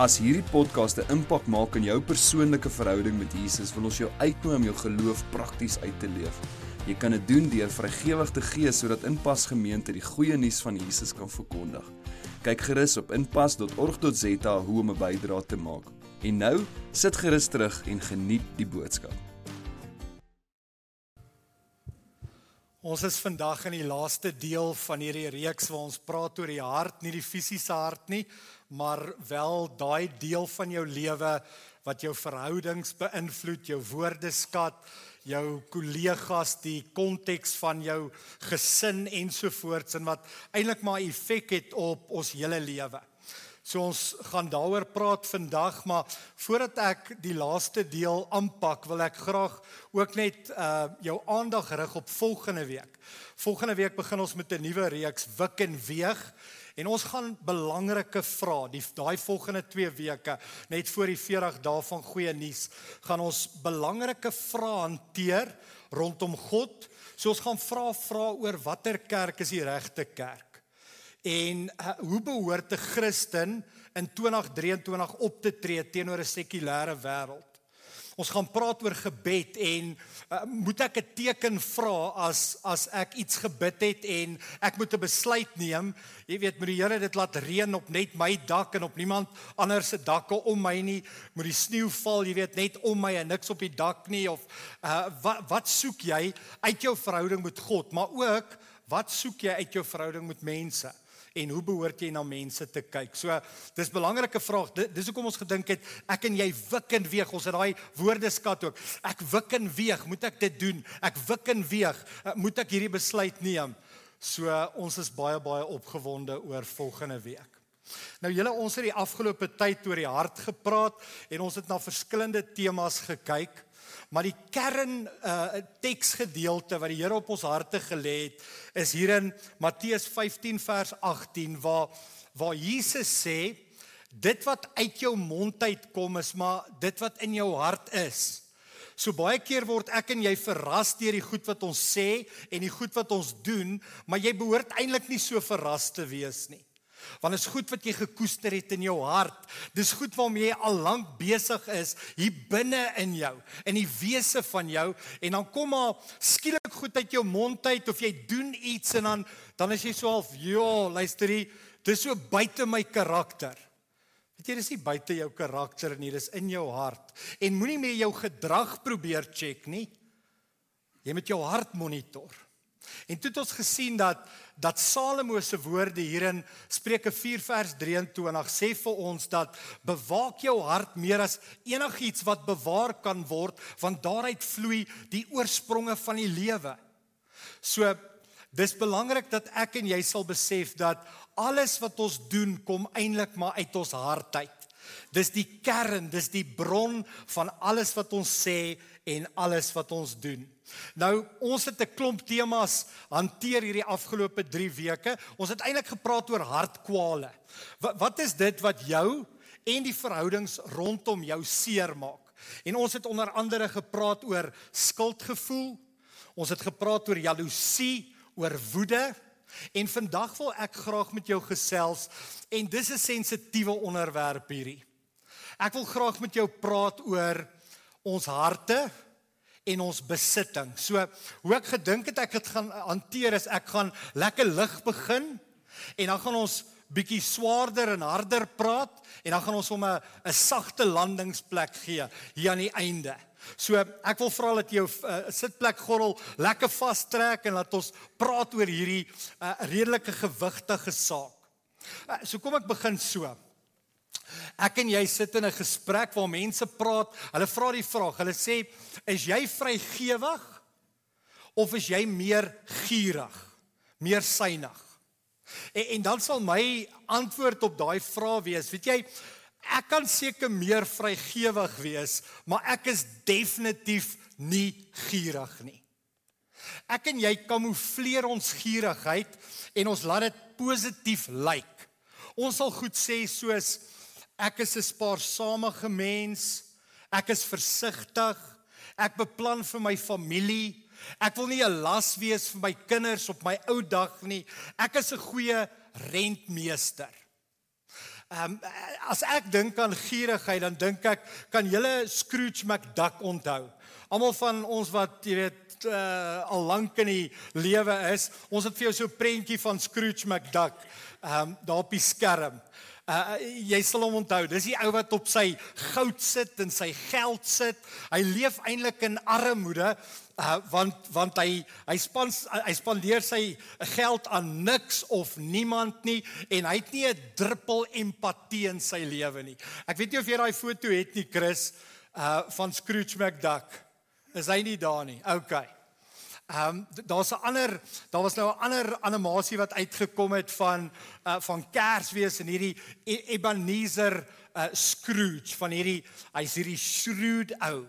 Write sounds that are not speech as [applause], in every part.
As hierdie podcast 'n impak maak in jou persoonlike verhouding met Jesus, wil ons jou uitnooi om jou geloof prakties uit te leef. Jy kan dit doen deur vrygewig te gee sodat Inpas Gemeente die goeie nuus van Jesus kan verkondig. Kyk gerus op inpas.org.za hoe om 'n bydrae te maak. En nou, sit gerus terug en geniet die boodskap. Ons is vandag in die laaste deel van hierdie reeks waar ons praat oor die hart, nie die fisiese hart nie, maar wel daai deel van jou lewe wat jou verhoudings beïnvloed, jou woordeskat, jou kollegas, die konteks van jou gesin ensovoorts en wat eintlik maar effek het op ons hele lewe. So ons gaan daaroor praat vandag, maar voordat ek die laaste deel aanpak, wil ek graag ook net uh jou aandag rig op volgende week. Volgende week begin ons met 'n nuwe reeks Wik en Weeg en ons gaan belangrike vrae, die daai volgende 2 weke, net voor die 40 dae van goeie nuus, gaan ons belangrike vrae hanteer rondom God. So ons gaan vra vra oor watter kerk is die regte kerk? En uh, hoe behoort 'n Christen in 2023 op te tree teenoor 'n sekulêre wêreld? Ons gaan praat oor gebed en uh, moet ek 'n teken vra as as ek iets gebid het en ek moet 'n besluit neem. Jy weet, moet die Here dit laat reën op net my dak en op niemand anders se dakke om my nie. Moet die sneeu val, jy weet, net om my en niks op die dak nie of uh, wat wat soek jy uit jou verhouding met God, maar ook wat soek jy uit jou verhouding met mense? En hoe behoort jy na mense te kyk? So dis 'n belangrike vraag. Dis hoekom ons gedink het ek en jy wik en weeg. Ons het daai woordeskat ook. Ek wik en weeg. Moet ek dit doen? Ek wik en weeg. Eh, moet ek hierdie besluit neem? So ons is baie baie opgewonde oor volgende week. Nou julle ons het die afgelope tyd oor die hart gepraat en ons het na verskillende temas gekyk. Maar die kern uh teksgedeelte wat die Here op ons harte gelê het, is hier in Matteus 15 vers 18 waar waar Jesus sê dit wat uit jou mond uitkom is maar dit wat in jou hart is. So baie keer word ek en jy verras deur die goed wat ons sê en die goed wat ons doen, maar jy behoort eintlik nie so verras te wees nie. Want dit is goed wat jy gekoester het in jou hart. Dis goed waarmee jy al lank besig is hier binne in jou, in die wese van jou en dan kom maar skielik goed uit jou mond uit of jy doen iets en dan dan is jy so half, "Ja, luister hier, dis so buite my karakter." Weet jy, dis nie buite jou karakter nie, dis in jou hart. En moenie meer jou gedrag probeer check nie. Jy moet jou hart monitor. En toe het ons gesien dat dat Salomo se woorde hier in Spreuke 4 vers 23 sê vir ons dat bewaak jou hart meer as enigiets wat bewaar kan word want daaruit vloei die oorspronge van die lewe. So dis belangrik dat ek en jy sal besef dat alles wat ons doen kom eintlik maar uit ons hart uit. Dis die kern, dis die bron van alles wat ons sê en alles wat ons doen. Nou, ons het 'n klomp temas hanteer hierdie afgelope 3 weke. Ons het eintlik gepraat oor hartkwale. Wat, wat is dit wat jou en die verhoudings rondom jou seermaak? En ons het onder andere gepraat oor skuldgevoel. Ons het gepraat oor jaloesie, oor woede. En vandag wil ek graag met jou gesels en dis 'n sensitiewe onderwerp hierdie. Ek wil graag met jou praat oor ons harte en ons besitting. So hoe ek gedink het ek het gaan hanteer is ek gaan lekker lig begin en dan gaan ons bietjie swaarder en harder praat en dan gaan ons hom 'n 'n sagte landingsplek gee hier aan die einde. So ek wil vra dat jou uh, sitplek gordel lekker vastrek en laat ons praat oor hierdie uh, redelike gewigtige saak. Uh, so kom ek begin so. Ek en jy sit in 'n gesprek waar mense praat. Hulle vra die vraag. Hulle sê, "Is jy vrygewig of is jy meer gierig, meer synig?" En, en dan sal my antwoord op daai vraag wees, weet jy, Ek kan seker meer vrygewig wees, maar ek is definitief nie gierig nie. Ek en jy kamoufleer ons gierigheid en ons laat dit positief lyk. Ons sal goed sê soos ek is 'n spaarsame mens, ek is versigtig, ek beplan vir my familie, ek wil nie 'n las wees vir my kinders op my ou dag nie. Ek is 'n goeie rentmeester. Ehm um, as ek dink aan gierigheid, dan dink ek kan julle Scrooge McDuck onthou. Almal van ons wat jy weet uh, al lank in die lewe is, ons het vir jou so 'n prentjie van Scrooge McDuck ehm um, daar op die skerm. Uh, jy sal hom onthou. Dis die ou wat op sy goud sit en sy geld sit. Hy leef eintlik in armoede uh, want want hy hy span hy spandeer sy geld aan niks of niemand nie en hy het nie 'n druppel empatie in sy lewe nie. Ek weet nie of jy daai foto het nie Chris uh van Scrooge McDuck. Is hy nie daar nie? OK. Ehm um, daar's 'n ander daar was nou 'n ander animasie wat uitgekom het van uh van Kersfees en hierdie e-, Ebenezer uh Scrooge van hierdie hy's hierdie shrewd ou.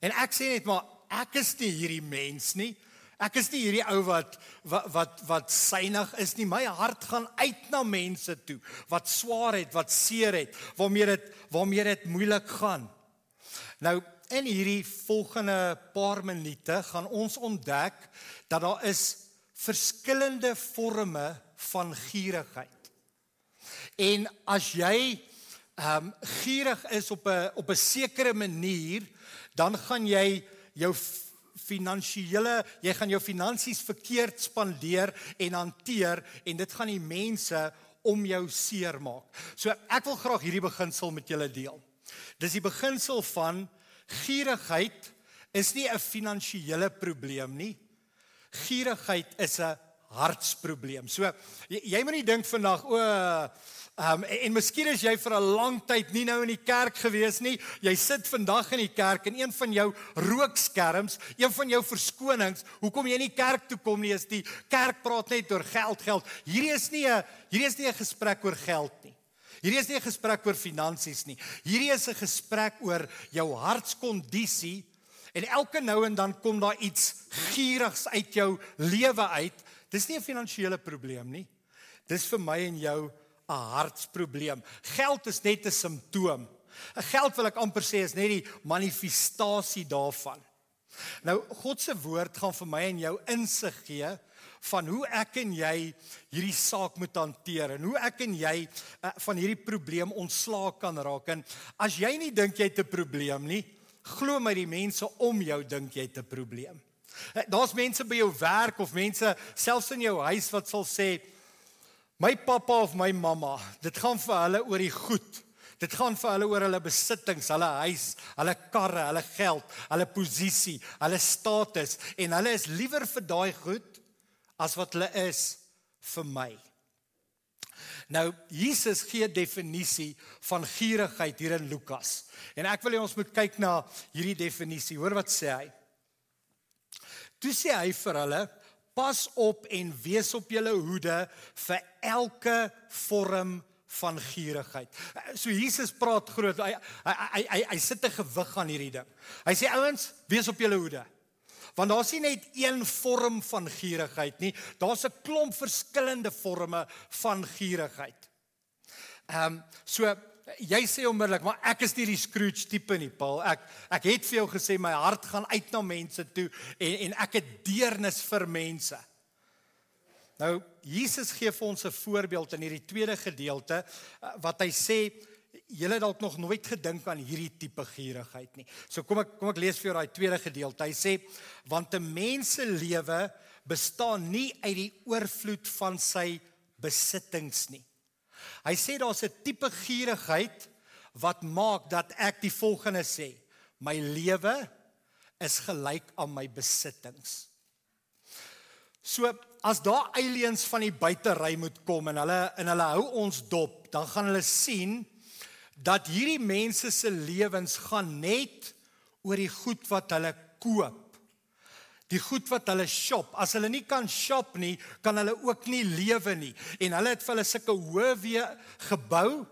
En ek sê net maar ek is nie hierdie mens nie. Ek is nie hierdie ou wat wat wat wat synig is nie. My hart gaan uit na mense toe wat swaar het, wat seer het, waarmee dit waarmee dit moeilik gaan. Nou in hierdie volgende paar minute gaan ons ontdek dat daar is verskillende forme van gierigheid. En as jy ehm um, gierig is op 'n op 'n sekere manier, dan gaan jy jou finansiële, jy gaan jou finansies verkeerd spandeer en hanteer en dit gaan die mense om jou seermaak. So ek wil graag hierdie beginsel met julle deel. Dis die beginsel van gierigheid is nie 'n finansiële probleem nie. Gierigheid is 'n hartsprobleem. So jy, jy moet nie dink vandag o Um, en, en miskien is jy vir 'n lang tyd nie nou in die kerk gewees nie. Jy sit vandag in die kerk en een van jou rookskerms, een van jou verskonings, hoekom jy nie kerk toe kom nie is die kerk praat net oor geld, geld. Hierdie is nie 'n hierdie is nie 'n gesprek oor geld nie. Hierdie is nie 'n gesprek oor finansies nie. Hierdie is 'n gesprek oor jou hartskondisie en elke nou en dan kom daar iets gierigs uit jou lewe uit. Dis nie 'n finansiële probleem nie. Dis vir my en jou 'n hartsprobleem. Geld is net 'n simptoom. 'n Geld wil ek amper sê is net die manifestasie daarvan. Nou God se woord gaan vir my en jou insig gee van hoe ek en jy hierdie saak moet hanteer en hoe ek en jy uh, van hierdie probleem ontslae kan raak. En as jy nie dink jy het 'n probleem nie, glo my die mense om jou dink jy het 'n probleem. Daar's mense by jou werk of mense selfs in jou huis wat sal sê My pappa of my mamma, dit gaan vir hulle oor die goed. Dit gaan vir hulle oor hulle besittings, hulle huis, hulle karre, hulle geld, hulle posisie, hulle status en hulle is liewer vir daai goed as wat hulle is vir my. Nou Jesus gee 'n definisie van gierigheid hier in Lukas. En ek wil hê ons moet kyk na hierdie definisie. Hoor wat sê hy? Toe sê hy vir hulle: Pas op en wees op julle hoede vir elke vorm van gierigheid. So Jesus praat groot. Hy hy hy hy, hy sit 'n gewig aan hierdie ding. Hy sê ouens, wees op julle hoede. Want daar's nie net een vorm van gierigheid nie. Daar's 'n klomp verskillende forme van gierigheid. Ehm um, so jy sê onmiddellik, maar ek is nie die Scrooge tipe nie, Paul. Ek ek het vir jou gesê my hart gaan uit na mense toe en en ek het deernis vir mense. Nou Jesus gee vir ons 'n voorbeeld in hierdie tweede gedeelte eh, wat hy sê julle dalk nog nooit gedink aan hierdie tipe gierigheid nie. So kom ek kom ek lees vir jou daai tweede gedeelte. Hy sê want 'n mens se lewe bestaan nie uit die oorvloed van sy besittings nie. Hy sê daar's 'n tipe gierigheid wat maak dat ek die volgende sê: My lewe is gelyk aan my besittings. So as daar aliens van die buitery moet kom en hulle en hulle hou ons dop, dan gaan hulle sien dat hierdie mense se lewens gaan net oor die goed wat hulle koop die goed wat hulle shop. As hulle nie kan shop nie, kan hulle ook nie lewe nie. En hulle het vir hulle sulke hoë weer gebou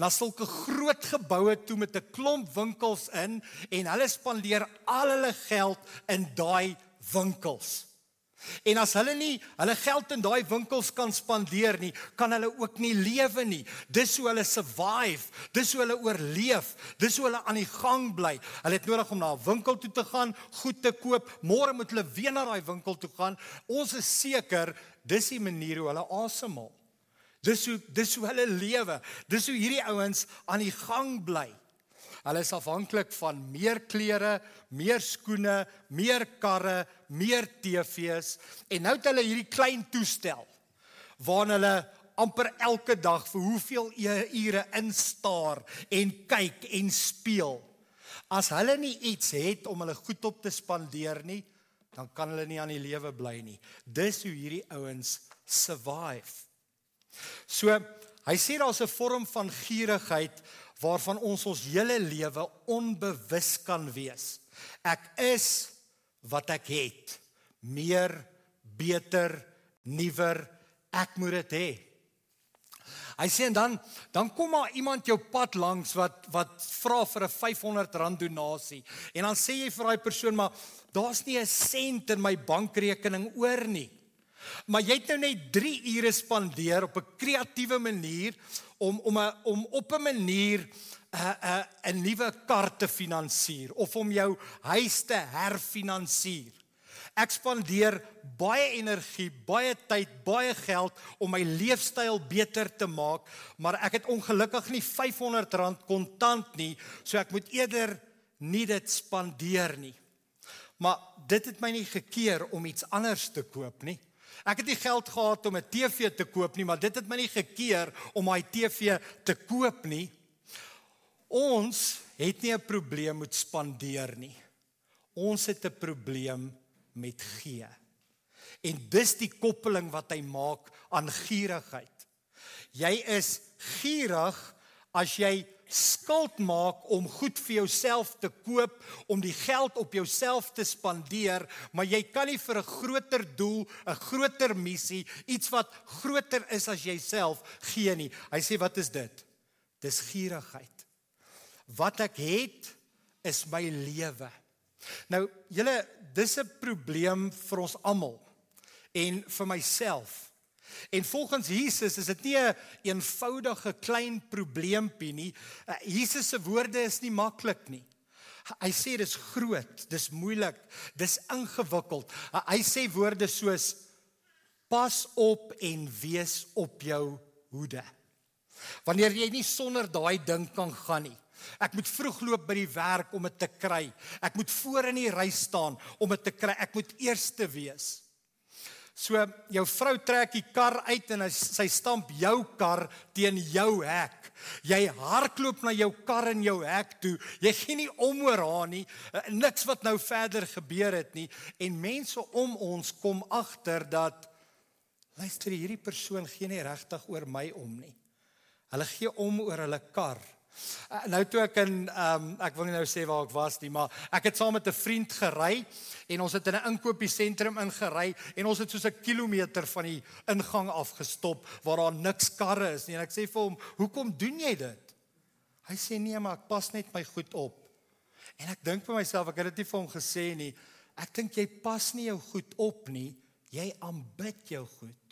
na sulke groot geboue toe met 'n klomp winkels in en hulle spandeer al hulle geld in daai winkels. En as hulle nie hulle geld in daai winkels kan spandeer nie, kan hulle ook nie lewe nie. Dis hoe hulle survive, dis hoe hulle oorleef, dis hoe hulle aan die gang bly. Hulle het nodig om na 'n winkel toe te gaan, goed te koop. Môre moet hulle weer na daai winkel toe gaan. Ons is seker dis die manier hoe hulle asemhaal. Dis hoe dis hoe hulle lewe. Dis hoe hierdie ouens aan die gang bly. Hulle is afhanklik van meer klere, meer skoene, meer karre, meer TV's en nou het hulle hierdie klein toestel waarin hulle amper elke dag vir hoeveel ure instaar en kyk en speel. As hulle nie iets het om hulle goed op te spandeer nie, dan kan hulle nie aan die lewe bly nie. Dis hoe hierdie ouens survive. So, hy sê daar's 'n vorm van gierigheid waarvan ons ons hele lewe onbewus kan wees. Ek is wat ek het. Meer, beter, nuwer, ek moet dit hê. Hy sê en dan dan kom maar iemand jou pad langs wat wat vra vir 'n R500 donasie en dan sê jy vir daai persoon maar daar's nie 'n sent in my bankrekening oor nie. Maar jy het nou net 3 ure spandeer op 'n kreatiewe manier om om 'n om op 'n manier 'n 'n nuwe kar te finansier of om jou huis te herfinansier. Ek spandeer baie energie, baie tyd, baie geld om my leefstyl beter te maak, maar ek het ongelukkig nie R500 kontant nie, so ek moet eerder nie dit spandeer nie. Maar dit het my nie gekeer om iets anders te koop nie. Ek het nie geld gehad om 'n TV te koop nie, maar dit het my nie gekeer om my TV te koop nie. Ons het nie 'n probleem met spandeer nie. Ons het 'n probleem met gee. En dis die koppeling wat hy maak aan gierigheid. Jy is gierig as jy skuld maak om goed vir jouself te koop, om die geld op jouself te spandeer, maar jy kan nie vir 'n groter doel, 'n groter missie, iets wat groter is as jouself gee nie. Hy sê wat is dit? Dis gierigheid. Wat ek het is my lewe. Nou, julle, dis 'n probleem vir ons almal en vir myself. En volgens Jesus is dit nie 'n eenvoudige klein probleempie nie. Uh, Jesus se woorde is nie maklik nie. Hy sê dis groot, dis moeilik, dis ingewikkeld. Uh, hy sê woorde soos pas op en wees op jou hoede. Wanneer jy nie sonder daai ding kan gaan nie. Ek moet vroeg loop by die werk om dit te kry. Ek moet voor in die ry staan om dit te kry. Ek moet eerste wees. So jou vrou trek die kar uit en sy stamp jou kar teen jou hek. Jy hardloop na jou kar en jou hek toe. Jy gee nie om oor haar nie. Eh, niks wat nou verder gebeur het nie en mense om ons kom agter dat luister hierdie persoon gee nie regtig oor my om nie. Hulle gee om oor hulle kar. Uh, nou toe ek in ehm um, ek wil nie nou sê waar ek was nie, maar ek het saam met 'n vriend gery en ons het in 'n inkopiesentrum ingery en ons het soos 'n kilometer van die ingang af gestop waar daar niks karre is nie en ek sê vir hom, "Hoekom doen jy dit?" Hy sê, "Nee, maar ek pas net my goed op." En ek dink vir myself, ek het dit nie vir hom gesê nie. Ek dink jy pas nie jou goed op nie, jy aanbid jou goed.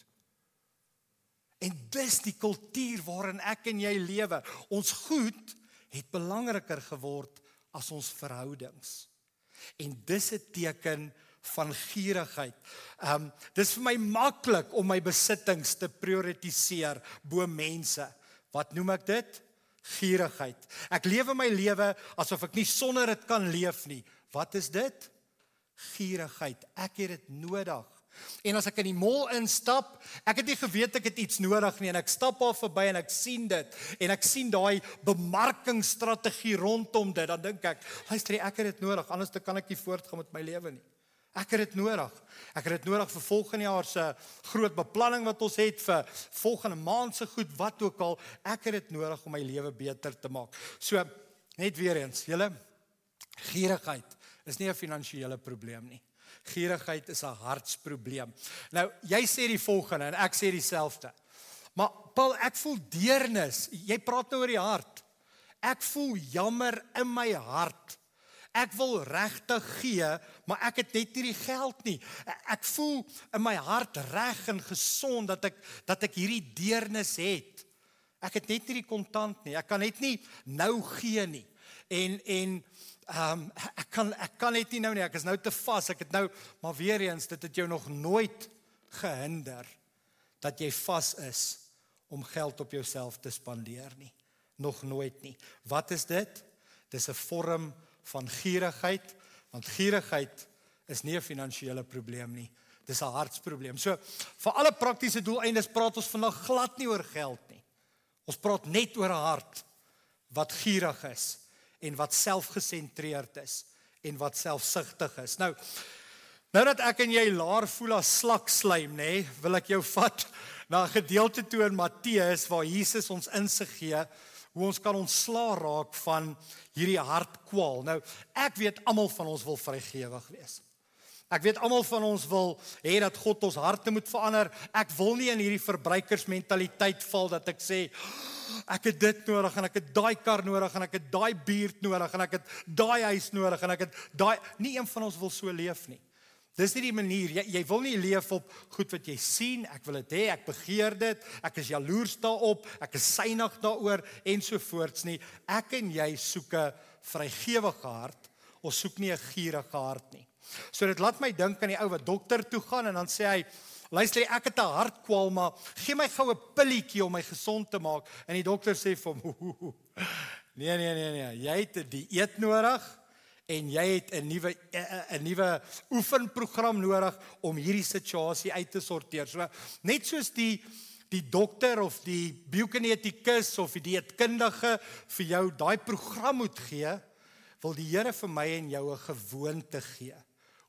En dis die kultuur waarin ek en jy lewe. Ons goed het belangriker geword as ons verhoudings. En dis 'n teken van gierigheid. Um, dis vir my maklik om my besittings te prioritiseer bo mense. Wat noem ek dit? Gierigheid. Ek lewe my lewe asof ek nie sonder dit kan leef nie. Wat is dit? Gierigheid. Ek het dit nodig. En as ek in die mall instap, ek het nie geweet ek het iets nodig nie en ek stap daar verby en ek sien dit en ek sien daai bemarkingsstrategie rondom dit, dan dink ek, luister, ek het dit nodig, anders dan kan ek nie voortgaan met my lewe nie. Ek het dit nodig. Ek het dit nodig vir volgende jaar se groot beplanning wat ons het vir volgende maand se goed wat ook al. Ek het dit nodig om my lewe beter te maak. So net weer eens, julle gierigheid is nie 'n finansiële probleem nie. Gierigheid is 'n hartsprobleem. Nou, jy sê die volgende en ek sê dieselfde. Maar Paul, ek voel deernis. Jy praat nou oor die hart. Ek voel jammer in my hart. Ek wil regtig gee, maar ek het net nie die geld nie. Ek voel in my hart reg en gesond dat ek dat ek hierdie deernis het. Ek het net nie die kontant nie. Ek kan net nie nou gee nie. En en ehm um, ek kan ek kan net nie nou nie. Ek is nou te vas. Ek het nou maar weer eens dit het jou nog nooit gehinder dat jy vas is om geld op jouself te spandeer nie. Nog nooit nie. Wat is dit? Dis 'n vorm van gierigheid, want gierigheid is nie 'n finansiële probleem nie. Dis 'n hartsprobleem. So vir alle praktiese doeleindes praat ons vandag glad nie oor geld nie. Ons praat net oor 'n hart wat gierig is en wat selfgesentreerd is en wat selfsugtig is. Nou nou dat ek en jy laar voel as slakslaim, nê, wil ek jou vat na 'n gedeelte toe in Matteus waar Jesus ons insig gee hoe ons kan ontslaa raak van hierdie hartkwal. Nou, ek weet almal van ons wil vrygewig wees. Ek weet almal van ons wil hê dat God ons harte moet verander. Ek wil nie in hierdie verbruikersmentaliteit val dat ek sê ek het dit nodig en ek het daai kar nodig en ek het daai buurt nodig en ek het daai huis nodig en ek het daai nie een van ons wil so leef nie. Dis nie die manier jy jy wil nie leef op goed wat jy sien, ek wil dit hê, ek begeer dit, ek is jaloers daarop, ek is synig daaroor ensovoorts nie. Ek en jy soek 'n vrygewige hart, ons soek nie 'n gierige hart nie. So dit laat my dink aan die ou wat dokter toe gaan en dan sê hy Luister, ek het 'n hartkwal, maar gee my gou 'n pilletjie om my gesond te maak. En die dokter sê vir hom: [laughs] "Nee, nee, nee, nee, jy het 'n dieet nodig en jy het 'n nuwe 'n nuwe oefenprogram nodig om hierdie situasie uit te sorteer. So net soos die die dokter of die biokinetikus of die dieetkundige vir jou daai program moet gee, wil die Here vir my en jou 'n gewoonte gee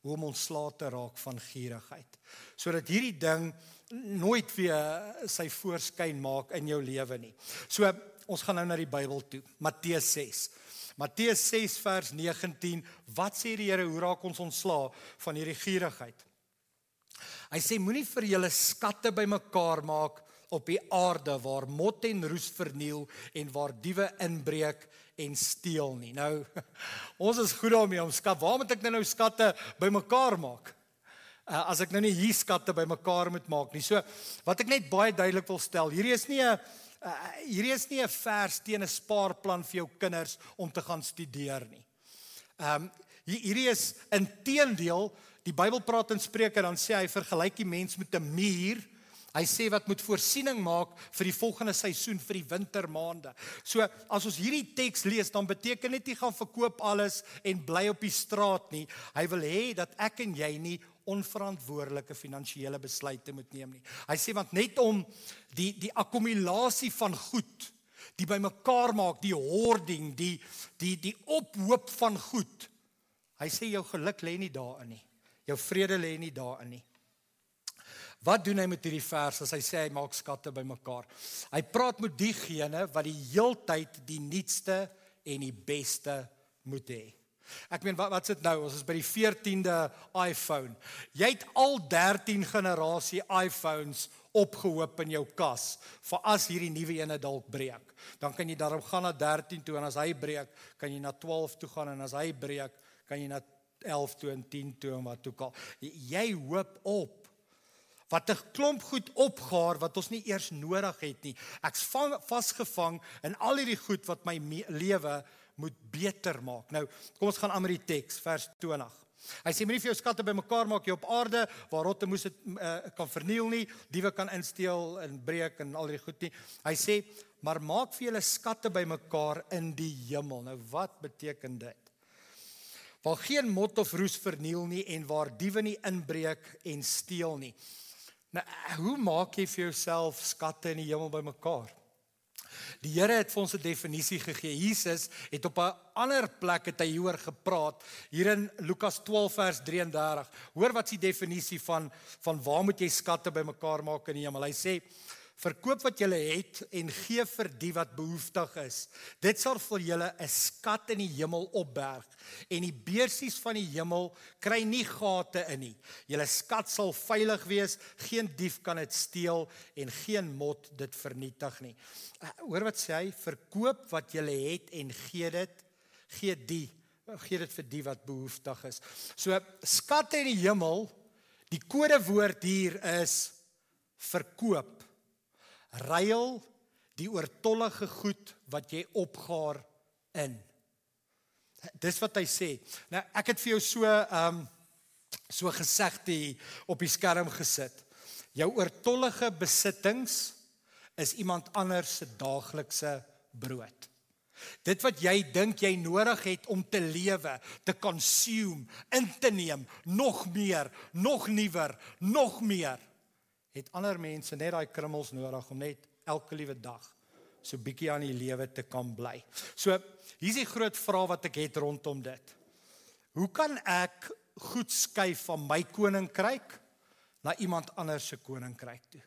hoe om ontslae te raak van gierigheid. Sodat hierdie ding nooit weer sy voorskyn maak in jou lewe nie. So ons gaan nou na die Bybel toe. Matteus 6. Matteus 6 vers 19, wat sê die Here hoe raak ons ontslaa van hierdie gierigheid? Hy sê moenie vir julle skatte bymekaar maak op die aarde waar mot en roes verniel en waar diewe inbreek en steel nie. Nou [laughs] ons is goed daarmee om skat. Waar moet ek nou nou skatte bymekaar maak? Uh, as ek nou nie hier skatte bymekaar moet maak nie. So wat ek net baie duidelik wil stel, hierdie is nie 'n uh, hierdie is nie 'n vers teen 'n spaarplan vir jou kinders om te gaan studeer nie. Ehm um, hierdie is inteendeel die Bybel praat in Spreuke dan sê hy vergelyk die mens met 'n muur. Hy sê wat moet voorsiening maak vir die volgende seisoen vir die wintermaande. So as ons hierdie teks lees dan beteken dit nie gaan verkoop alles en bly op die straat nie. Hy wil hê dat ek en jy nie onverantwoordelike finansiële besluite moet neem nie. Hy sê want net om die die akkumulasie van goed, die bymekaar maak, die hoarding, die die die ophoop van goed. Hy sê jou geluk lê nie daarin nie. Jou vrede lê nie daarin nie. Wat doen hy met hierdie vers as hy sê hy maak skatte bymekaar? Hy praat met diegene wat die heeltyd die nuutste en die beste moet hê. Ek meen wat wat sit nou? Ons is by die 14de iPhone. Jy het al 13 generasie iPhones opgehoop in jou kas vir as hierdie nuwe ene dalk breek. Dan kan jy daarop gaan na 13 toe en as hy breek, kan jy na 12 toe gaan en as hy breek, kan jy na 11 toe en 10 toe en wat ook al. Jy hoop op wat 'n klomp goed opgaar wat ons nie eers nodig het nie. Ek's vasgevang in al hierdie goed wat my lewe moet beter maak. Nou, kom ons gaan aan met die teks, vers 20. Hy sê moenie vir jou skatte bymekaar maak hier op aarde waar rotte moes dit uh, kan verniel nie, diewe kan insteel en breek en al die goed nie. Hy sê maar maak vir julle skatte bymekaar in die hemel. Nou wat beteken dit? Waar geen mot of roes verniel nie en waar diewe nie inbreek en steel nie. Nou hoe maak jy vir jouself skatte in die hemel bymekaar? Die Here het vir ons 'n definisie gegee. Jesus het op 'n ander plek het hy hieroor gepraat hier in Lukas 12 vers 33. Hoor wat is die definisie van van waar moet jy skatte bymekaar maak in die hemel? Hy sê Verkoop wat julle het en gee vir die wat behoeftig is. Dit sal vir julle 'n skat in die hemel opberg en die beursies van die hemel kry nie gate in nie. Julle skat sal veilig wees, geen dief kan dit steel en geen mot dit vernietig nie. Uh, hoor wat sê hy? Verkoop wat julle het en gee dit gee die gee dit vir die wat behoeftig is. So skatte in die hemel, die kodewoord hier is verkoop ruil die oortollige goed wat jy opgaar in. Dis wat hy sê. Nou ek het vir jou so ehm um, so gesegde op die skerm gesit. Jou oortollige besittings is iemand anders se daaglikse brood. Dit wat jy dink jy nodig het om te lewe, te consume, in te neem, nog meer, nog nuwer, nog meer het ander mense net daai krummels nodig om net elke liewe dag so bietjie aan die lewe te kan bly. So hier's die groot vraag wat ek het rondom dit. Hoe kan ek goed skuif van my koninkryk na iemand anders se koninkryk toe?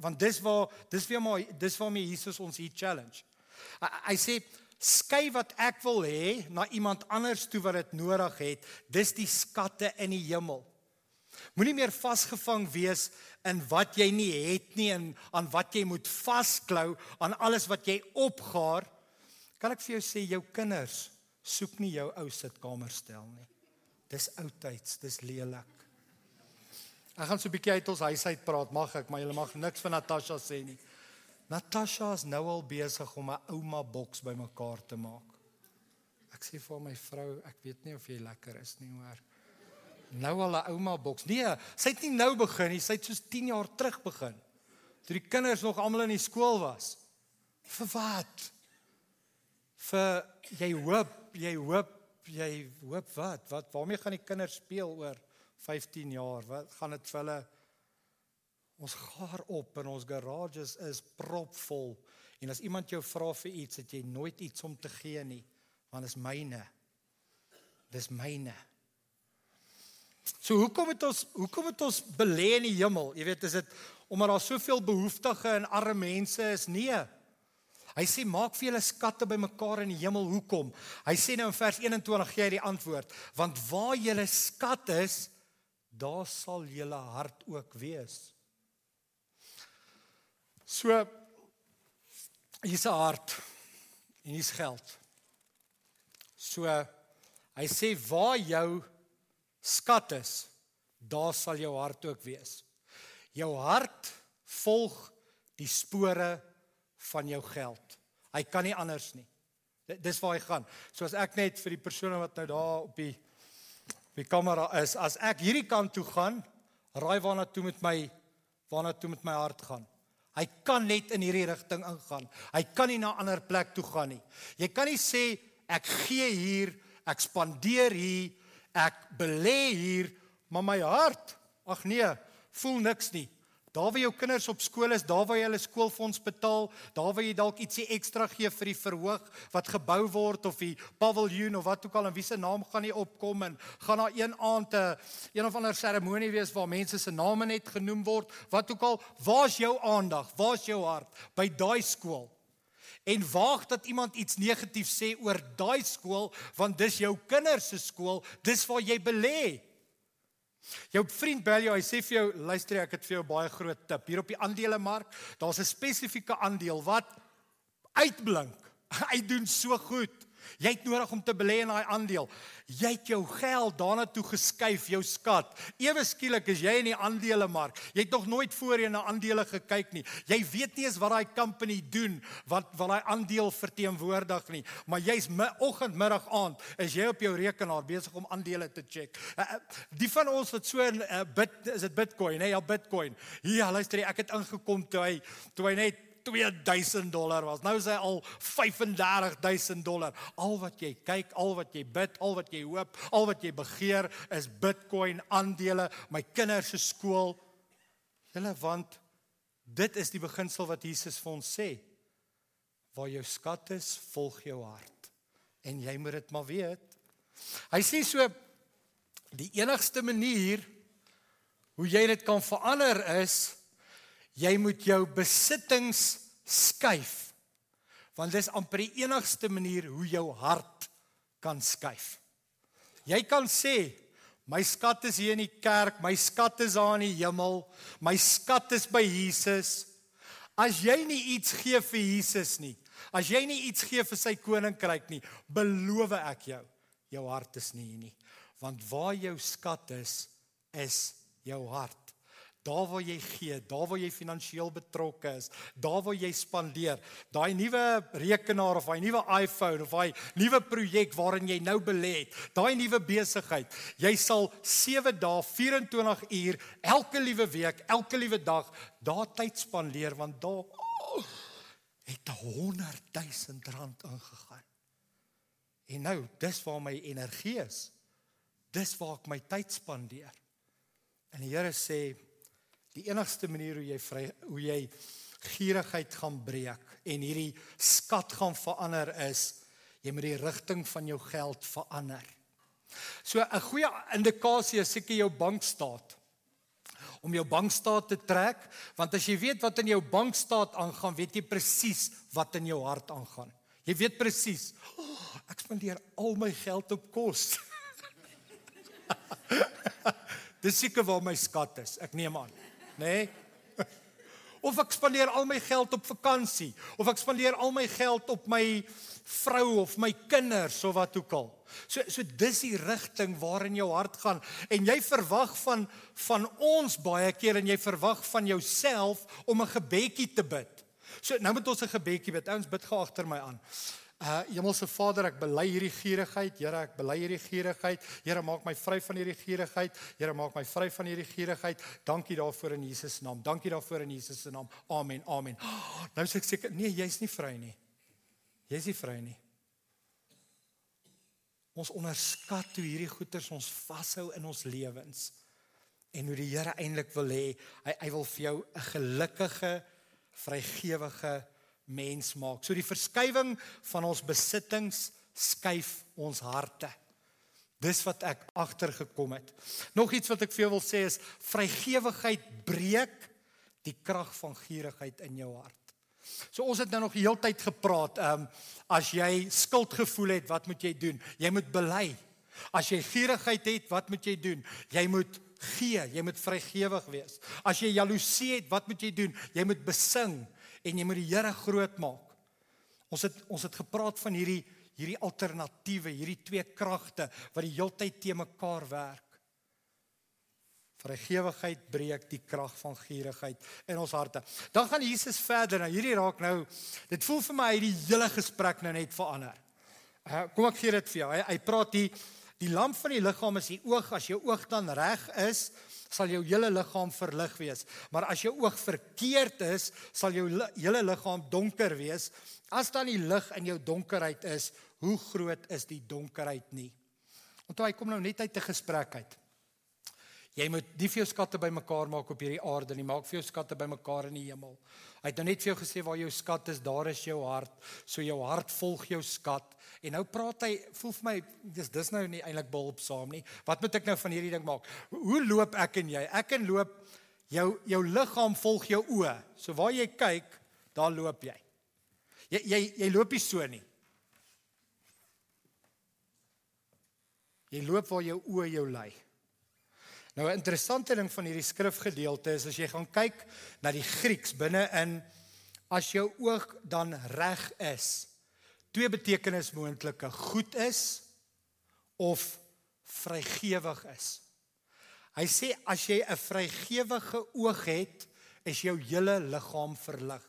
Want dis waar dis weer maar dis waarmee Jesus ons hier challenge. Hy sê skuif wat ek wil hê na iemand anders toe wat dit nodig het. Dis die skatte in die hemel. Moenie meer vasgevang wees in wat jy nie het nie en aan wat jy moet vasklou aan alles wat jy opgaar. Kan ek vir jou sê jou kinders soek nie jou ou sitkamerstel nie. Dis oudtyds, dis lelik. Ek gaan so 'n bietjie uit ons huis uit praat, mag ek, maar jy mag niks van Natasha sê nie. Natasha is nou al besig om 'n ouma boks bymekaar te maak. Ek sê vir my vrou, ek weet nie of jy lekker is nie, hoor nou al 'n ouma boks. Nee, sy het nie nou begin nie, sy het soos 10 jaar terug begin. Toe die kinders nog almal in die skool was. Vir wat? Vir jy hoop, jy hoop, jy hoop wat? Wat waarmee gaan die kinders speel oor 15 jaar? Wat gaan dit vir hulle Ons gaar op en ons garages is propvol. En as iemand jou vra vir iets, het jy nooit iets om te gee nie, want dit is myne. Dis myne. So hoekom het ons hoekom het ons belê in die hemel? Jy weet, is dit omdat daar soveel behoeftige en arme mense is? Nee. Hy sê maak vir julle skatte bymekaar in die hemel. Hoekom? Hy sê nou in vers 21 gee hy die antwoord, want waar julle skat is, daar sal julle hart ook wees. So hier's 'n hart en hier's geld. So hy sê waar jou skat is, daar sal jou hart ook wees. Jou hart volg die spore van jou geld. Hy kan nie anders nie. Dis waar hy gaan. So as ek net vir die persone wat nou daar op die op die kamera is, as ek hierdie kant toe gaan, raai waarna toe met my waarna toe met my hart gaan. Hy kan net in hierdie rigting ingaan. Hy kan nie na 'n ander plek toe gaan nie. Jy kan nie sê ek gee hier, ek spandeer hier, ek belê hier, maar my hart, ag nee, voel niks nie. Daar waar jou kinders op skool is, daar waar jy hulle skoolfonds betaal, daar waar jy dalk ietsie ekstra gee vir die verhoog wat gebou word of die paviljoen of wat ook al en wie se naam gaan nie opkom en gaan daar een aand 'n een of ander seremonie wees waar mense se name net genoem word, wat ook al, waar's jou aandag? Waar's jou hart by daai skool? En waag dat iemand iets negatief sê oor daai skool want dis jou kinders se skool, dis waar jy belê. Jou vriend bel jou, hy sê vir jou, luister ek het vir jou baie groot tip. Hier op die aandelemark, daar's 'n spesifieke aandeel wat uitblink. [laughs] Hy doen so goed. Jy het nodig om te belê in daai aandeel. Jy het jou geld daarna toe geskuif, jou skat. Ewe skielik is jy in die aandelemark. Jy het nog nooit voorheen na aandele gekyk nie. Jy weet nie eens wat daai company doen, wat wat daai aandeel verteenwoordig nie. Maar jy's oggend, middag, aand is jy op jou rekenaar besig om aandele te check. Uh, die van ons wat so 'n uh, bit is dit Bitcoin, hè, nee, ja Bitcoin. Ja, luister ek het ingekom toe hy toe hy net 2000 dollar was. Nou is hy al 35000 dollar. Al wat jy kyk, al wat jy bid, al wat jy hoop, al wat jy begeer is Bitcoin aandele, my kinders se skool. Julle want dit is die beginsel wat Jesus vir ons sê. Waar jou skat is, volg jou hart. En jy moet dit maar weet. Hy sê so die enigste manier hoe jy dit kan verander is Jy moet jou besittings skuif. Want dis amper die enigste manier hoe jou hart kan skuif. Jy kan sê my skat is hier in die kerk, my skat is daar in die hemel, my skat is by Jesus. As jy nie iets gee vir Jesus nie, as jy nie iets gee vir sy koninkryk nie, beloof ek jou, jou hart is nie hier nie. Want waar jou skat is, is jou hart. Daar waar jy gee, daar waar jy finansiëel betrokke is, daar waar jy spandeer, daai nuwe rekenaar of daai nuwe iPhone of daai nuwe projek waarin jy nou belê het, daai nuwe besigheid, jy sal 7 dae 24 uur elke liewe week, elke liewe dag daar tyd spandeer want daar oh, het 100 000 rand ingegaan. En nou, dis waar my energie is. Dis waar ek my tyd spandeer. En die Here sê Die enigste manier hoe jy vry hoe jy gierigheid gaan breek en hierdie skat gaan verander is jy moet die rigting van jou geld verander. So 'n goeie indikasie is seker jou bankstaat. Om jou bankstaat te trek, want as jy weet wat in jou bankstaat aangaan, weet jy presies wat in jou hart aangaan. Jy weet presies. Oh, ek spandeer al my geld op kos. [laughs] Dis seker waar my skat is. Ek neem aan nê? Nee? [laughs] Of ek spandeer al my geld op vakansie, of ek spandeer al my geld op my vrou of my kinders of wat ook al. So so dis die rigting waarin jou hart gaan en jy verwag van van ons baie keer en jy verwag van jouself om 'n gebedjie te bid. So nou moet ons 'n gebedjie bid. Ouens bid gou agter my aan. Uh Hemelse Vader, ek bely hierdie gierigheid. Here, ek bely hierdie gierigheid. Here, maak my vry van hierdie gierigheid. Here, maak my vry van hierdie gierigheid. Dankie daarvoor in Jesus se naam. Dankie daarvoor in Jesus se naam. Amen. Amen. Oh, [gasps] nou sê ek seker, nee, jy's nie vry nie. Jy's nie vry nie. Ons onderskat hoe hierdie goeters ons vashou in ons lewens. En hoe die Here eintlik wil hê, hy hy wil vir jou 'n gelukkige, vrygewige mens maak. So die verskywing van ons besittings skuif ons harte. Dis wat ek agtergekom het. Nog iets wat ek vir jou wil sê is vrygewigheid breek die krag van gierigheid in jou hart. So ons het nou nog die hele tyd gepraat, ehm um, as jy skuldgevoel het, wat moet jy doen? Jy moet bely. As jy gierigheid het, wat moet jy doen? Jy moet gee, jy moet vrygewig wees. As jy jaloesie het, wat moet jy doen? Jy moet besing en jy moet die Here groot maak. Ons het ons het gepraat van hierdie hierdie alternatiewe, hierdie twee kragte wat die heeltyd te mekaar werk. Vrygewigheid breek die krag van gierigheid in ons harte. Dan gaan Jesus verder. Nou hierdie raak nou dit voel vir my hy die hele gesprek nou net verander. Uh, kom ek gee dit vir jou. Hy, hy praat die die lamp van die liggaam is die oog. As jou oog dan reg is, sal jou hele liggaam verlig wees. Maar as jou oog verkeerd is, sal jou hele liggaam donker wees. As dan die lig in jou donkerheid is, hoe groot is die donkerheid nie? Onthou hy kom nou net uit 'n gesprek uit. Jy moet nie vir jou skatte bymekaar maak op hierdie aarde nie, maak vir jou skatte bymekaar in die hemel. Hy het nou net vir jou gesê waar jou skat is, daar is jou hart. So jou hart volg jou skat. En nou praat hy, voel vir my dis dis nou nie eintlik behulpsaam nie. Wat moet ek nou van hierdie ding maak? Hoe loop ek en jy? Ek en loop jou jou liggaam volg jou oë. So waar jy kyk, daar loop jy. Jy jy jy loop nie so nie. Jy loop waar jou oë jou lei. Nou 'n interessante ding van hierdie skrifgedeelte is as jy gaan kyk na die Grieks binne in as jou oog dan reg is. Twee betekenis moontlike: goed is of vrygewig is. Hy sê as jy 'n vrygewige oog het, is jou hele liggaam verlig.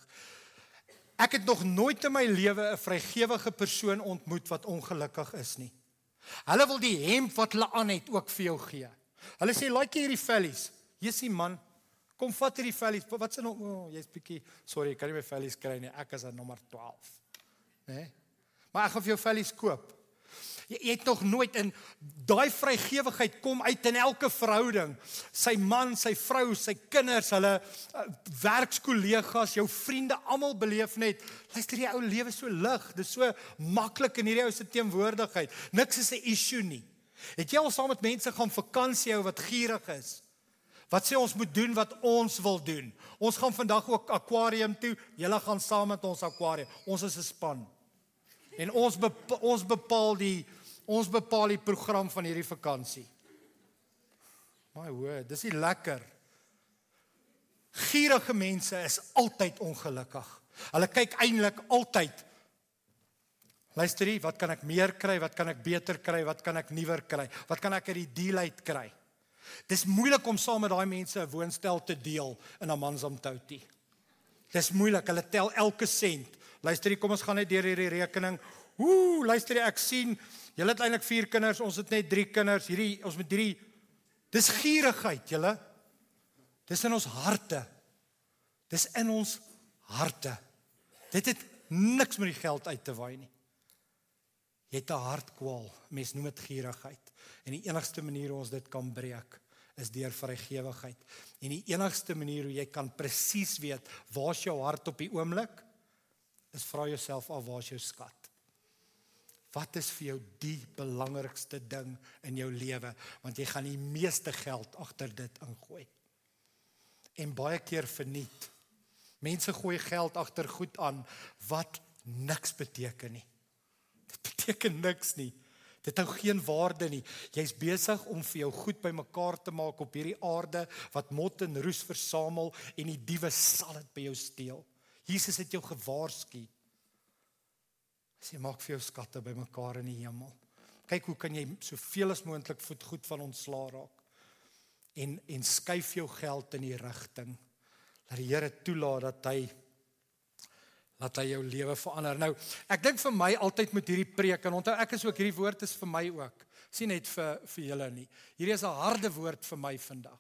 Ek het nog nooit in my lewe 'n vrygewige persoon ontmoet wat ongelukkig is nie. Hulle wil die hemp wat hulle aan het ook vir jou gee. Hulle sê like hierdie vellies. Jessie man, kom vat hierdie vellies. Wat se nou? Oh, jy's bietjie sorry, ek kan nie my vellies kry nie. Ek is aan nommer 12. Né? Nee? Maar ek gaan vir jou vellies koop. Jy, jy het nog nooit in daai vrygewigheid kom uit in elke verhouding. Sy man, sy vrou, sy kinders, hulle uh, werkskollegas, jou vriende, almal beleef net, luister jy ou lewe so lig. Dis so maklik in hierdie ou se teenwoordigheid. Niks is 'n issue nie. Het jy al saam met mense gaan vakansie hou wat gierig is? Wat sê ons moet doen wat ons wil doen? Ons gaan vandag ook akwarium toe. Julle gaan saam met ons akwarium. Ons is 'n span. En ons bepaal, ons bepaal die ons bepaal die program van hierdie vakansie. My word, dis nie lekker. Gierige mense is altyd ongelukkig. Hulle kyk eintlik altyd Luister hier, wat kan ek meer kry? Wat kan ek beter kry? Wat kan ek nuwer kry? Wat kan ek uit die deal uit kry? Dis moeilik om saam met daai mense 'n woonstel te deel in Amanzamtouti. Dis moeilik. Hulle tel elke sent. Luister hier, kom ons gaan net deur hierdie rekening. Ooh, luister jy, ek sien julle het eintlik 4 kinders, ons het net 3 kinders. Hierdie ons met hierdie dis gierigheid, julle. Dis in ons harte. Dis in ons harte. Dit het niks met die geld uit te waai nie. Het 'n hartkwal. Mens noem dit gierigheid. En die enigste manier hoe ons dit kan breek is deur vrygewigheid. En die enigste manier hoe jy kan presies weet waar's jou hart op die oomblik is vra jouself af waar's jou skat? Wat is vir jou die belangrikste ding in jou lewe want jy gaan die meeste geld agter dit ingooi. En baie keer verniet. Mense gooi geld agter goed aan wat niks beteken nie. Dit beteken niks nie. Dit hou geen waarde nie. Jy's besig om vir jou goed bymekaar te maak op hierdie aarde wat mot en roes versamel en die diewe sal dit by jou steel. Jesus het jou gewaarsku. Sy maak vir jou skatte bymekaar in die hemel. Kyk hoe kan jy soveel as moontlik voet goed van ontslaa raak. En en skuif jou geld in die rigting dat die Here toelaat dat hy laat hy jou lewe verander. Nou, ek dink vir my altyd met hierdie preek en onthou ek is ook hierdie woord is vir my ook. Sien net vir vir julle nie. Hierdie is 'n harde woord vir my vandag.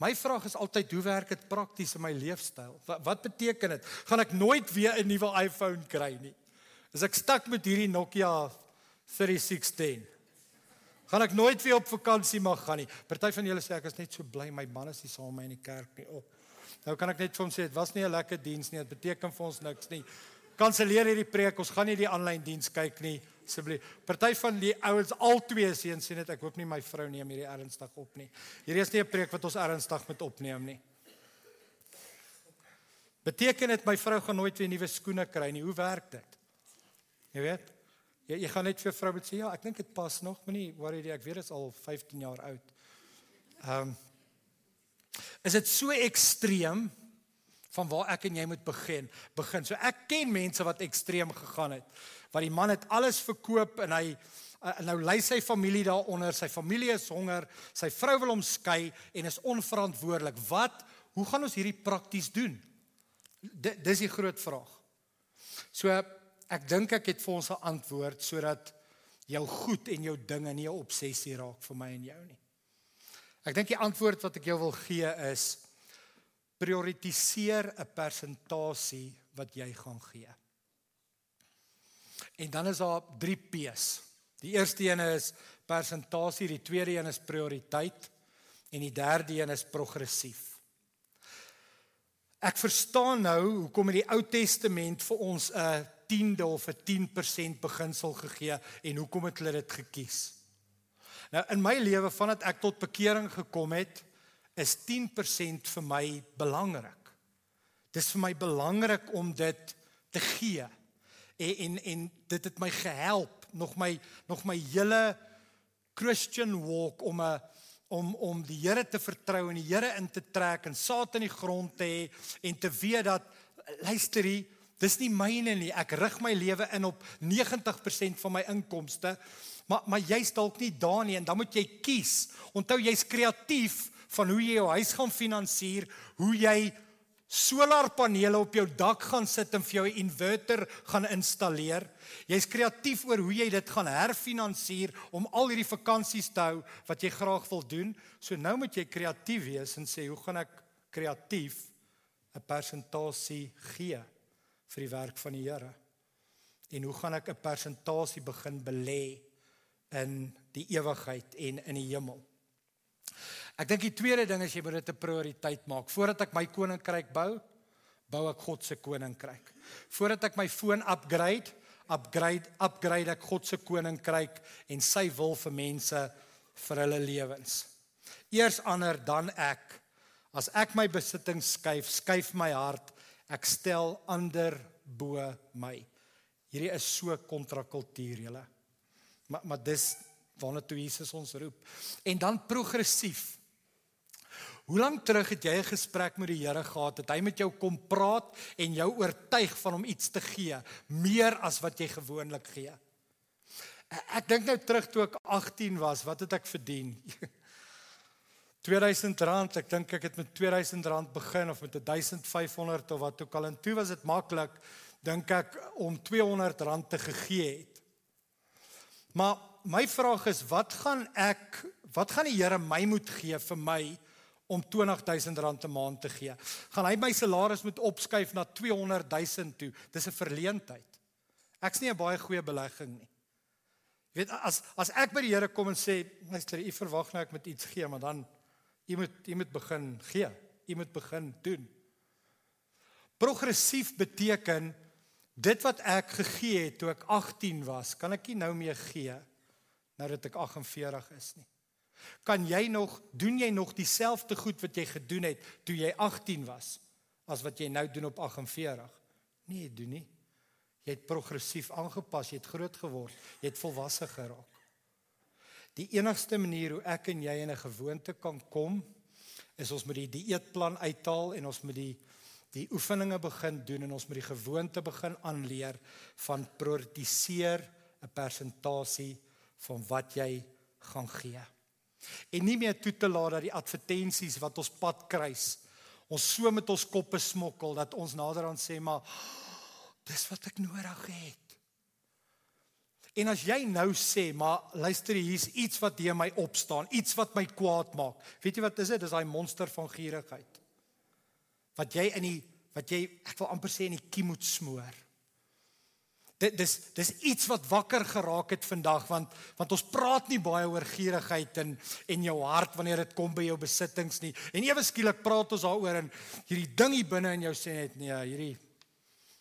My vraag is altyd hoe werk dit prakties in my leefstyl? Wat, wat beteken dit? Gaan ek nooit weer 'n nuwe iPhone kry nie? Is ek stak met hierdie Nokia 3610? Gaan ek nooit weer op vakansie mag gaan nie? Party van julle sê ek is net so bly my man is nie saam met my in die kerk nie. Oh. Nou kan ek net vir hom sê dit was nie 'n lekker diens nie. Dit beteken vir ons niks nie. Kanselleer hierdie preek. Ons gaan nie die aanlyn diens kyk nie asseblief. Party van die ouens al twee seuns sê net ek hoop nie my vrou neem hierdie ernstig op nie. Hierdie is nie 'n preek wat ons ernstig moet opneem nie. Beteken dit my vrou gaan nooit weer nuwe skoene kry nie? Hoe werk dit? Jy weet? Jy jy gaan net vir vrou moet sê ja, ek dink dit pas nog, moenie worry nie. Ek weet dit is al 15 jaar oud. Ehm um, is dit so ekstreem van waar ek en jy moet begin. Begin. So ek ken mense wat ekstreem gegaan het. Wat die man het alles verkoop en hy uh, nou lei sy familie daaronder. Sy familie is honger. Sy vrou wil hom skei en is onverantwoordelik. Wat? Hoe gaan ons hierdie prakties doen? D dis die groot vraag. So ek dink ek het vir ons 'n antwoord sodat jou goed en jou dinge nie 'n obsessie raak vir my en jou nie. Ek dink die antwoord wat ek jou wil gee is prioritiseer 'n persentasie wat jy gaan gee. En dan is daar 3 P's. Die eerste een is persentasie, die tweede een is prioriteit en die derde een is progressief. Ek verstaan nou hoekom in die Ou Testament vir ons 'n 10de of 'n 10% beginsel gegee en hoekom het hulle dit gekies. Nou in my lewe vandat ek tot bekering gekom het, is 10% vir my belangrik. Dis vir my belangrik om dit te gee. En en, en dit het my gehelp nog my nog my hele Christian walk om 'n om om die Here te vertrou en die Here in te trek en saad in die grond te hê en te weet dat luister hier dis nie myne nie ek rig my lewe in op 90% van my inkomste Maar maar jy's dalk nie daar nie en dan moet jy kies. Onthou jy's kreatief van hoe jy jou huis gaan finansier, hoe jy solarpanele op jou dak gaan sit en vir jou 'n inverter gaan installeer. Jy's kreatief oor hoe jy dit gaan herfinansier om al hierdie vakansies te hou wat jy graag wil doen. So nou moet jy kreatief wees en sê, "Hoe gaan ek kreatief 'n persentasie gee vir die werk van die Here?" En hoe gaan ek 'n persentasie begin belê? In die ewigheid en in die hemel. Ek dink die tweede ding is jy moet dit 'n prioriteit maak. Voordat ek my koninkryk bou, bou ek God se koninkryk. Voordat ek my foon upgrade, upgrade upgrade ek God se koninkryk en sy wil vir mense vir hulle lewens. Eers ander dan ek. As ek my besittings skuif, skuif my hart. Ek stel ander bo my. Hierdie is so kontrakultuur julle. Maar maar dis waarna toe Jesus ons roep. En dan progressief. Hoe lank terug het jy 'n gesprek met die Here gehad dat hy met jou kom praat en jou oortuig van hom iets te gee, meer as wat jy gewoonlik gee? Ek dink nou terug toe ek 18 was, wat het ek verdien? [laughs] 2000 rand, ek dink ek het met 2000 rand begin of met 1500 of wat ook al en toe was dit maklik dink ek om 200 rand te gegee het. Maar my vraag is wat gaan ek wat gaan die Here my moet gee vir my om 20000 rand 'n maand te gee? Gaan hy my salaris moet opskuif na 200000 toe? Dis 'n verleentheid. Ek's nie 'n baie goeie belegging nie. Jy weet as as ek by die Here kom en sê, luister, u verwag nou ek moet iets gee, maar dan u moet u moet begin gee. U moet begin doen. Progressief beteken dit wat ek gegee het toe ek 18 was, kan ek nie nou meer gee nou dat ek 48 is nie. Kan jy nog doen jy nog dieselfde goed wat jy gedoen het toe jy 18 was as wat jy nou doen op 48? Nee, doen nie. Jy het progressief aangepas, jy het groot geword, jy het volwasse geraak. Die enigste manier hoe ek en jy in 'n gewoonte kan kom is ons moet die dieetplan uithaal en ons moet die die oefeninge begin doen en ons moet die gewoonte begin aanleer van prioritiseer 'n persentasie van wat jy gaan gee. En nie meer toe te laat dat die advertensies wat ons pad kruis ons so met ons koppe smokkel dat ons naderhand sê maar dis wat ek nodig het. En as jy nou sê, maar luister hier's iets wat hier my opstaan, iets wat my kwaad maak. Weet jy wat is dit? Dis daai monster van gierigheid. Wat jy in die wat jy ek wil amper sê in die kiem moet smoor. Dit dis dis iets wat wakker geraak het vandag want want ons praat nie baie oor gierigheid en en jou hart wanneer dit kom by jou besittings nie. En ewe skielik praat ons daaroor en hierdie ding hier binne in jou sê net nee, hierdie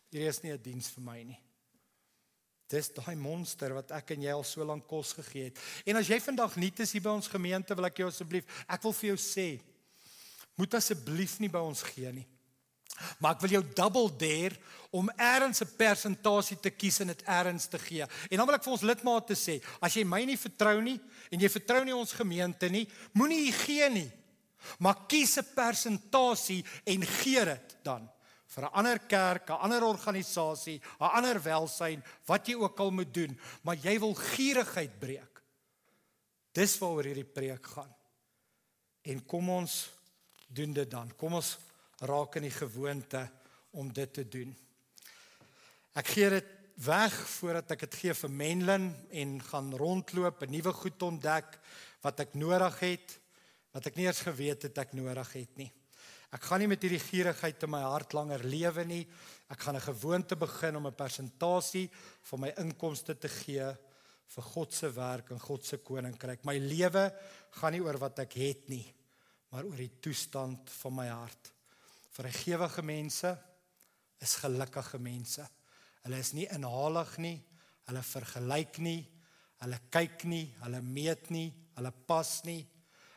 hierdie is nie 'n diens vir my nie. Dis daai monster wat ek en jy al so lank kos gegee het. En as jy vandag nie is hier by ons gemeente, wil ek jou asseblief, ek wil vir jou sê, moet asseblief nie by ons gee nie. Maar ek wil jou double dare om eers 'n persentasie te kies en dit eers te gee. En dan wil ek vir ons lidmate sê, as jy my nie vertrou nie en jy vertrou nie ons gemeente nie, moenie gee nie. Maar kies 'n persentasie en gee dit dan vir 'n ander kerk, 'n ander organisasie, 'n ander welsyn, wat jy ook al moet doen, maar jy wil gierigheid breek. Dis waaroor hierdie preek gaan. En kom ons doen dit dan. Kom ons raak in die gewoonte om dit te doen. Ek gee dit weg voordat ek dit gee vir Menlyn en gaan rondloop, 'n nuwe goed ontdek wat ek nodig het, wat ek nie eens geweet het ek nodig het nie. Ek gaan nie met hierdie gierigheid in my hart langer lewe nie. Ek gaan 'n gewoonte begin om 'n persentasie van my inkomste te gee vir God se werk en God se koninkryk. My lewe gaan nie oor wat ek het nie, maar oor die toestand van my hart. Vrygewige mense is gelukkige mense. Hulle is nie inhalig nie, hulle vergelyk nie, hulle kyk nie, hulle meet nie, hulle pas nie.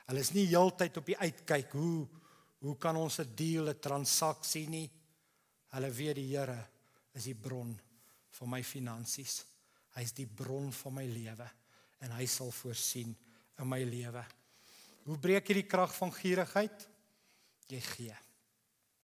Hulle is nie heeltyd op die uitkyk hoe Hoe kan ons 'n deal, 'n transaksie nie? Hulle weet die Here is die bron van my finansies. Hy is die bron van my lewe en hy sal voorsien in my lewe. Hoe breek jy die krag van gierigheid? Jy gee.